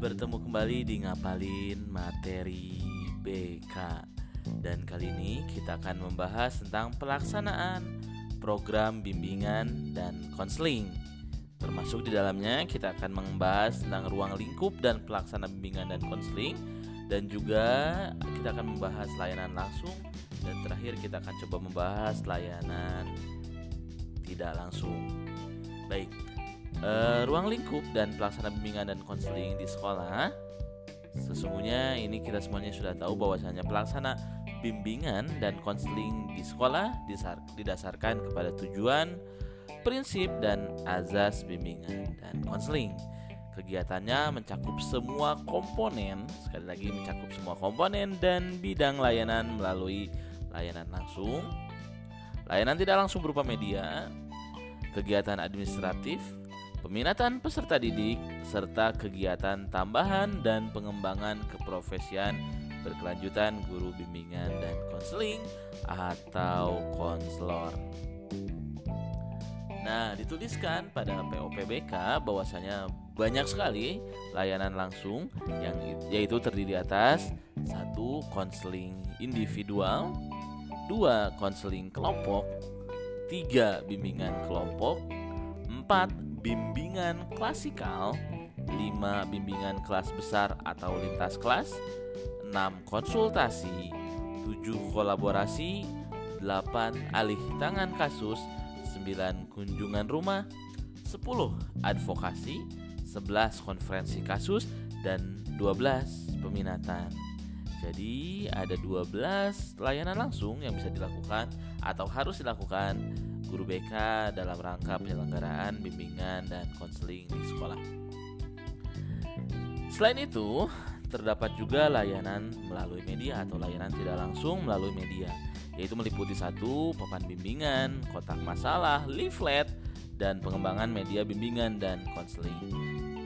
bertemu kembali di ngapalin materi BK Dan kali ini kita akan membahas tentang pelaksanaan program bimbingan dan konseling. Termasuk di dalamnya kita akan membahas tentang ruang lingkup dan pelaksana bimbingan dan konseling. Dan juga kita akan membahas layanan langsung. Dan terakhir kita akan coba membahas layanan tidak langsung. Baik, uh, ruang lingkup dan pelaksana bimbingan dan konseling di sekolah. Sesungguhnya ini kita semuanya sudah tahu bahwasanya pelaksana bimbingan dan konseling di sekolah didasarkan kepada tujuan, prinsip dan azas bimbingan dan konseling. Kegiatannya mencakup semua komponen, sekali lagi mencakup semua komponen dan bidang layanan melalui layanan langsung, layanan tidak langsung berupa media, kegiatan administratif, peminatan peserta didik, serta kegiatan tambahan dan pengembangan keprofesian berkelanjutan guru bimbingan dan konseling atau konselor. Nah, dituliskan pada POPBK bahwasanya banyak sekali layanan langsung yang yaitu terdiri atas satu konseling individual, dua konseling kelompok, tiga bimbingan kelompok, empat bimbingan klasikal, 5 bimbingan kelas besar atau lintas kelas, 6 konsultasi, 7 kolaborasi, 8 alih tangan kasus, 9 kunjungan rumah, 10 advokasi, 11 konferensi kasus dan 12 peminatan. Jadi ada 12 layanan langsung yang bisa dilakukan atau harus dilakukan guru BK dalam rangka penyelenggaraan bimbingan dan konseling di sekolah. Selain itu, terdapat juga layanan melalui media atau layanan tidak langsung melalui media, yaitu meliputi satu papan bimbingan, kotak masalah, leaflet, dan pengembangan media bimbingan dan konseling.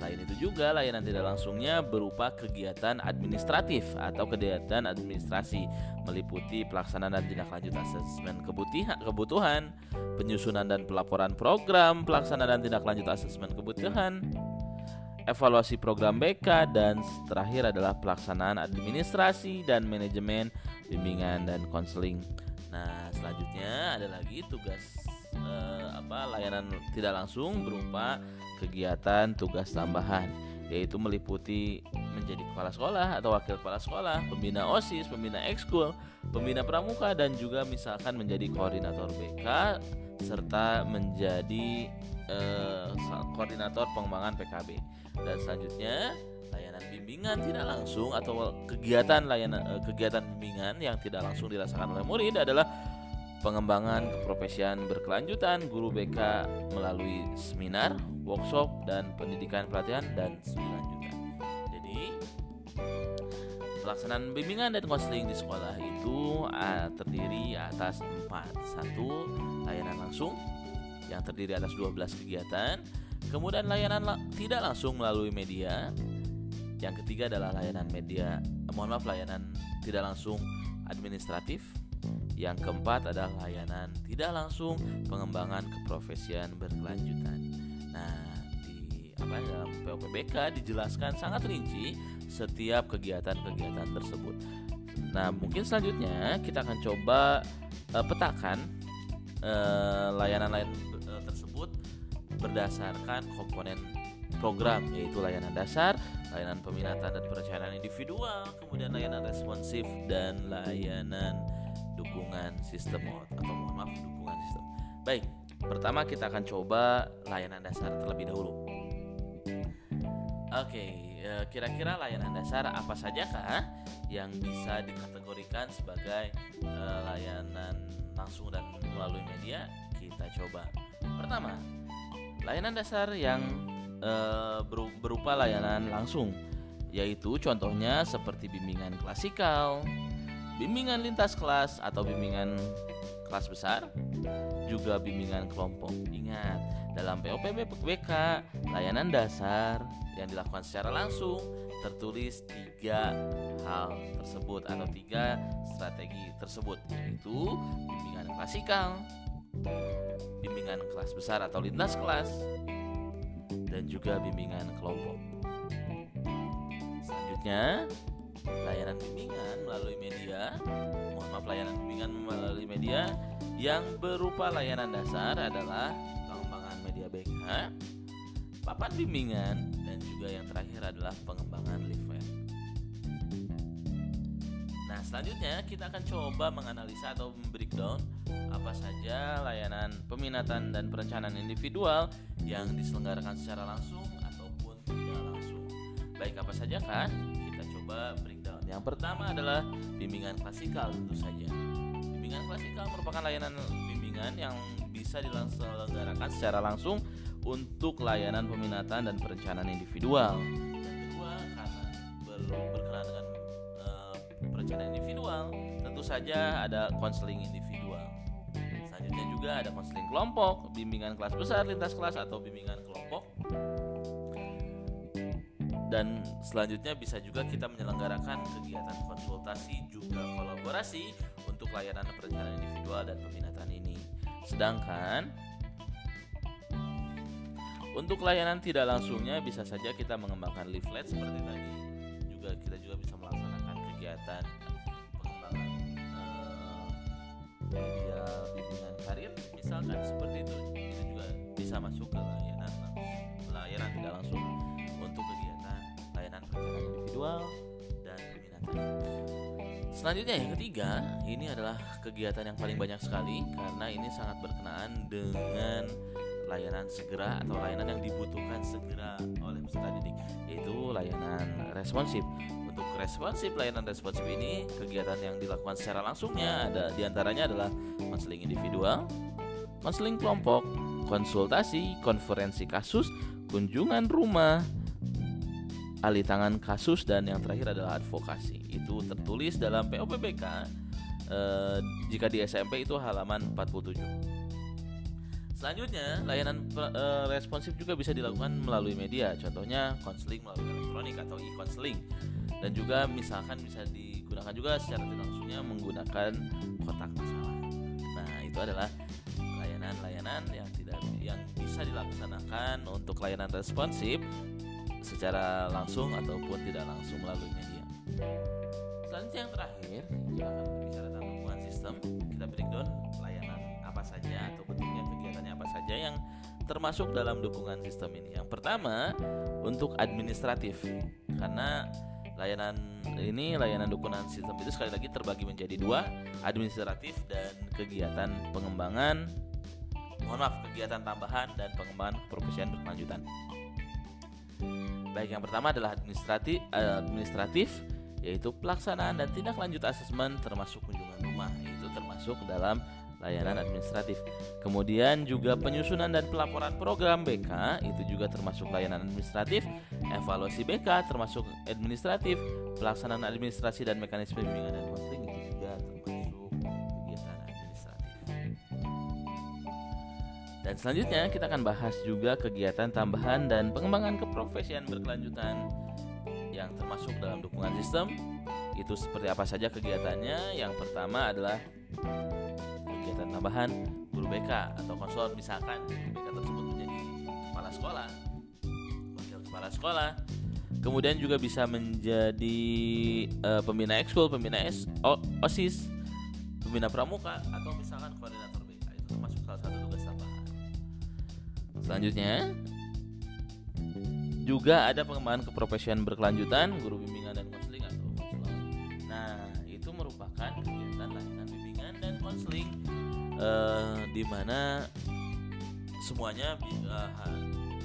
Selain itu juga layanan tidak langsungnya berupa kegiatan administratif atau kegiatan administrasi meliputi pelaksanaan dan tindak lanjut asesmen kebutuhan, penyusunan dan pelaporan program, pelaksanaan dan tindak lanjut asesmen kebutuhan, evaluasi program BK dan terakhir adalah pelaksanaan administrasi dan manajemen bimbingan dan konseling. Nah, selanjutnya ada lagi tugas eh, apa layanan tidak langsung berupa kegiatan tugas tambahan yaitu meliputi menjadi kepala sekolah atau wakil kepala sekolah, pembina OSIS, pembina ekskul, pembina pramuka dan juga misalkan menjadi koordinator BK serta menjadi eh, koordinator pengembangan PKB. Dan selanjutnya layanan bimbingan tidak langsung atau kegiatan layanan eh, kegiatan bimbingan yang tidak langsung dirasakan oleh murid adalah pengembangan keprofesian berkelanjutan guru BK melalui seminar, workshop, dan pendidikan pelatihan dan selanjutnya. Jadi pelaksanaan bimbingan dan konseling di sekolah itu terdiri atas empat. Satu layanan langsung yang terdiri atas 12 kegiatan. Kemudian layanan la tidak langsung melalui media. Yang ketiga adalah layanan media eh, mohon maaf layanan tidak langsung administratif yang keempat adalah layanan tidak langsung pengembangan keprofesian berkelanjutan. Nah, di apa dalam POPBK dijelaskan sangat rinci setiap kegiatan-kegiatan tersebut. Nah, mungkin selanjutnya kita akan coba uh, petakan uh, layanan-layanan uh, tersebut berdasarkan komponen program yaitu layanan dasar, layanan peminatan dan perencanaan individual, kemudian layanan responsif dan layanan dukungan sistem atau mohon maaf dukungan sistem. Baik, pertama kita akan coba layanan dasar terlebih dahulu. Oke, e, kira-kira layanan dasar apa saja kah yang bisa dikategorikan sebagai uh, layanan langsung dan melalui media? Kita coba. Pertama, layanan dasar yang uh, berupa layanan langsung, yaitu contohnya seperti bimbingan klasikal, bimbingan lintas kelas atau bimbingan kelas besar, juga bimbingan kelompok. Ingat, dalam POPBK layanan dasar yang dilakukan secara langsung tertulis tiga hal tersebut atau tiga strategi tersebut yaitu bimbingan klasikal, bimbingan kelas besar atau lintas kelas, dan juga bimbingan kelompok. Selanjutnya, layanan bimbingan melalui media. Mohon maaf, layanan bimbingan melalui media yang berupa layanan dasar adalah pengembangan media BK, papan bimbingan, dan juga yang terakhir adalah pengembangan leaflet. Nah, selanjutnya kita akan coba menganalisa atau breakdown apa saja layanan peminatan dan perencanaan individual yang diselenggarakan secara langsung ataupun tidak langsung. Baik apa saja kan? Kita coba breakdown. Yang pertama adalah bimbingan klasikal tentu saja. Bimbingan klasikal merupakan layanan bimbingan yang bisa diselenggarakan secara langsung untuk layanan peminatan dan perencanaan individual. Yang kedua karena ber berkenaan dengan uh, perencanaan individual, tentu saja ada konseling individual. Selanjutnya juga ada konseling kelompok, bimbingan kelas besar, lintas kelas atau bimbingan kelompok. Dan selanjutnya bisa juga kita menyelenggarakan kegiatan konsultasi juga kolaborasi untuk layanan perencanaan individual dan peminatan ini. Sedangkan untuk layanan tidak langsungnya bisa saja kita mengembangkan leaflet seperti tadi. Juga kita juga bisa melaksanakan kegiatan pengembangan uh, media bimbingan karir misalkan seperti itu. Itu juga bisa masuk ke layanan layanan tidak langsung individual dan peminatan. Selanjutnya yang ketiga, ini adalah kegiatan yang paling banyak sekali karena ini sangat berkenaan dengan layanan segera atau layanan yang dibutuhkan segera oleh peserta didik yaitu layanan responsif untuk responsif layanan responsif ini kegiatan yang dilakukan secara langsungnya ada di antaranya adalah konseling individual konseling kelompok konsultasi konferensi kasus kunjungan rumah alih tangan kasus dan yang terakhir adalah advokasi itu tertulis dalam POPBK eh, jika di SMP itu halaman 47 Selanjutnya, layanan e, responsif juga bisa dilakukan melalui media, contohnya konseling melalui elektronik atau e-konseling. Dan juga misalkan bisa digunakan juga secara langsungnya menggunakan kotak masalah. Nah, itu adalah layanan-layanan yang tidak yang bisa dilaksanakan untuk layanan responsif secara langsung ataupun tidak langsung melalui media. Selanjutnya yang terakhir, kita akan berbicara tentang hubungan sistem. Kita breakdown layanan apa saja atau bentuknya kegiatannya apa saja yang termasuk dalam dukungan sistem ini. Yang pertama untuk administratif karena layanan ini layanan dukungan sistem itu sekali lagi terbagi menjadi dua administratif dan kegiatan pengembangan mohon maaf kegiatan tambahan dan pengembangan profesian berkelanjutan baik yang pertama adalah administratif administratif yaitu pelaksanaan dan tindak lanjut asesmen termasuk kunjungan rumah itu termasuk dalam layanan administratif. Kemudian juga penyusunan dan pelaporan program BK itu juga termasuk layanan administratif. Evaluasi BK termasuk administratif. Pelaksanaan administrasi dan mekanisme bimbingan dan konseling itu Dan selanjutnya kita akan bahas juga kegiatan tambahan dan pengembangan keprofesian berkelanjutan yang termasuk dalam dukungan sistem. Itu seperti apa saja kegiatannya? Yang pertama adalah kegiatan tambahan guru BK atau konselor misalkan BK tersebut menjadi kepala sekolah, wakil kepala sekolah, kemudian juga bisa menjadi uh, pembina ekskul, pembina es, osis, pembina pramuka atau misalkan koordinator BK itu termasuk salah satu. Selanjutnya juga ada pengembangan keprofesian berkelanjutan guru bimbingan dan konseling atau konselor. Nah, itu merupakan kegiatan layanan bimbingan dan konseling uh, di mana semuanya uh,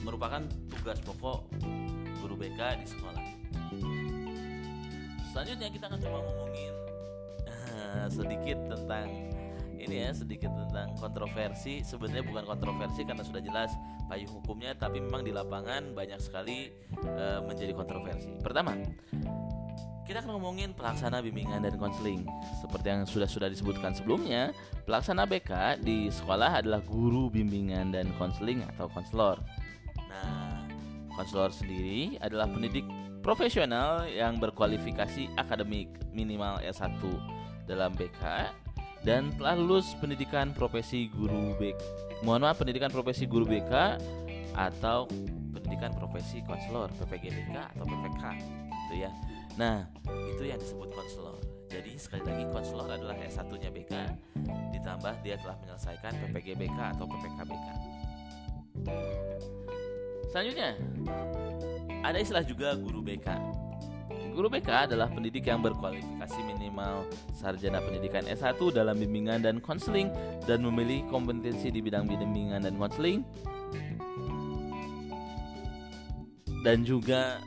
merupakan tugas pokok guru BK di sekolah. Selanjutnya kita akan coba ngomongin uh, sedikit tentang ini ya sedikit tentang kontroversi. Sebenarnya bukan kontroversi karena sudah jelas payung hukumnya, tapi memang di lapangan banyak sekali uh, menjadi kontroversi. Pertama, kita akan ngomongin pelaksana bimbingan dan konseling. Seperti yang sudah sudah disebutkan sebelumnya, pelaksana BK di sekolah adalah guru bimbingan dan konseling atau konselor. Nah, konselor sendiri adalah pendidik profesional yang berkualifikasi akademik minimal S1 dalam BK dan telah lulus pendidikan profesi guru BK. Mohon maaf, pendidikan profesi guru BK atau pendidikan profesi konselor PPGBK atau PPK gitu ya Nah, itu yang disebut konselor. Jadi sekali lagi konselor adalah S1-nya BK ditambah dia telah menyelesaikan PPG BK atau PPK BK. Selanjutnya, ada istilah juga guru BK. Guru BK adalah pendidik yang berkualifikasi minimal. Sarjana pendidikan S1 dalam bimbingan dan konseling dan memiliki kompetensi di bidang bimbingan dan konseling dan juga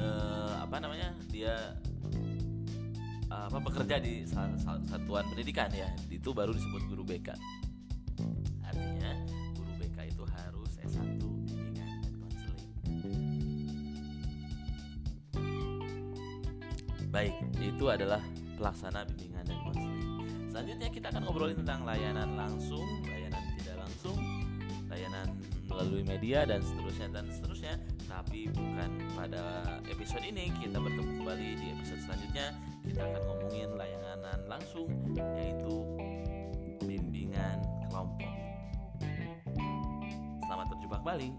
eh, apa namanya dia apa bekerja di satuan pendidikan ya. Itu baru disebut guru BK baik itu adalah pelaksana bimbingan dan konseling selanjutnya kita akan ngobrolin tentang layanan langsung layanan tidak langsung layanan melalui media dan seterusnya dan seterusnya. Tapi bukan pada episode ini kita bertemu kembali di episode selanjutnya. Kita akan ngomongin layanan langsung yaitu bimbingan kelompok. Selamat berjumpa kembali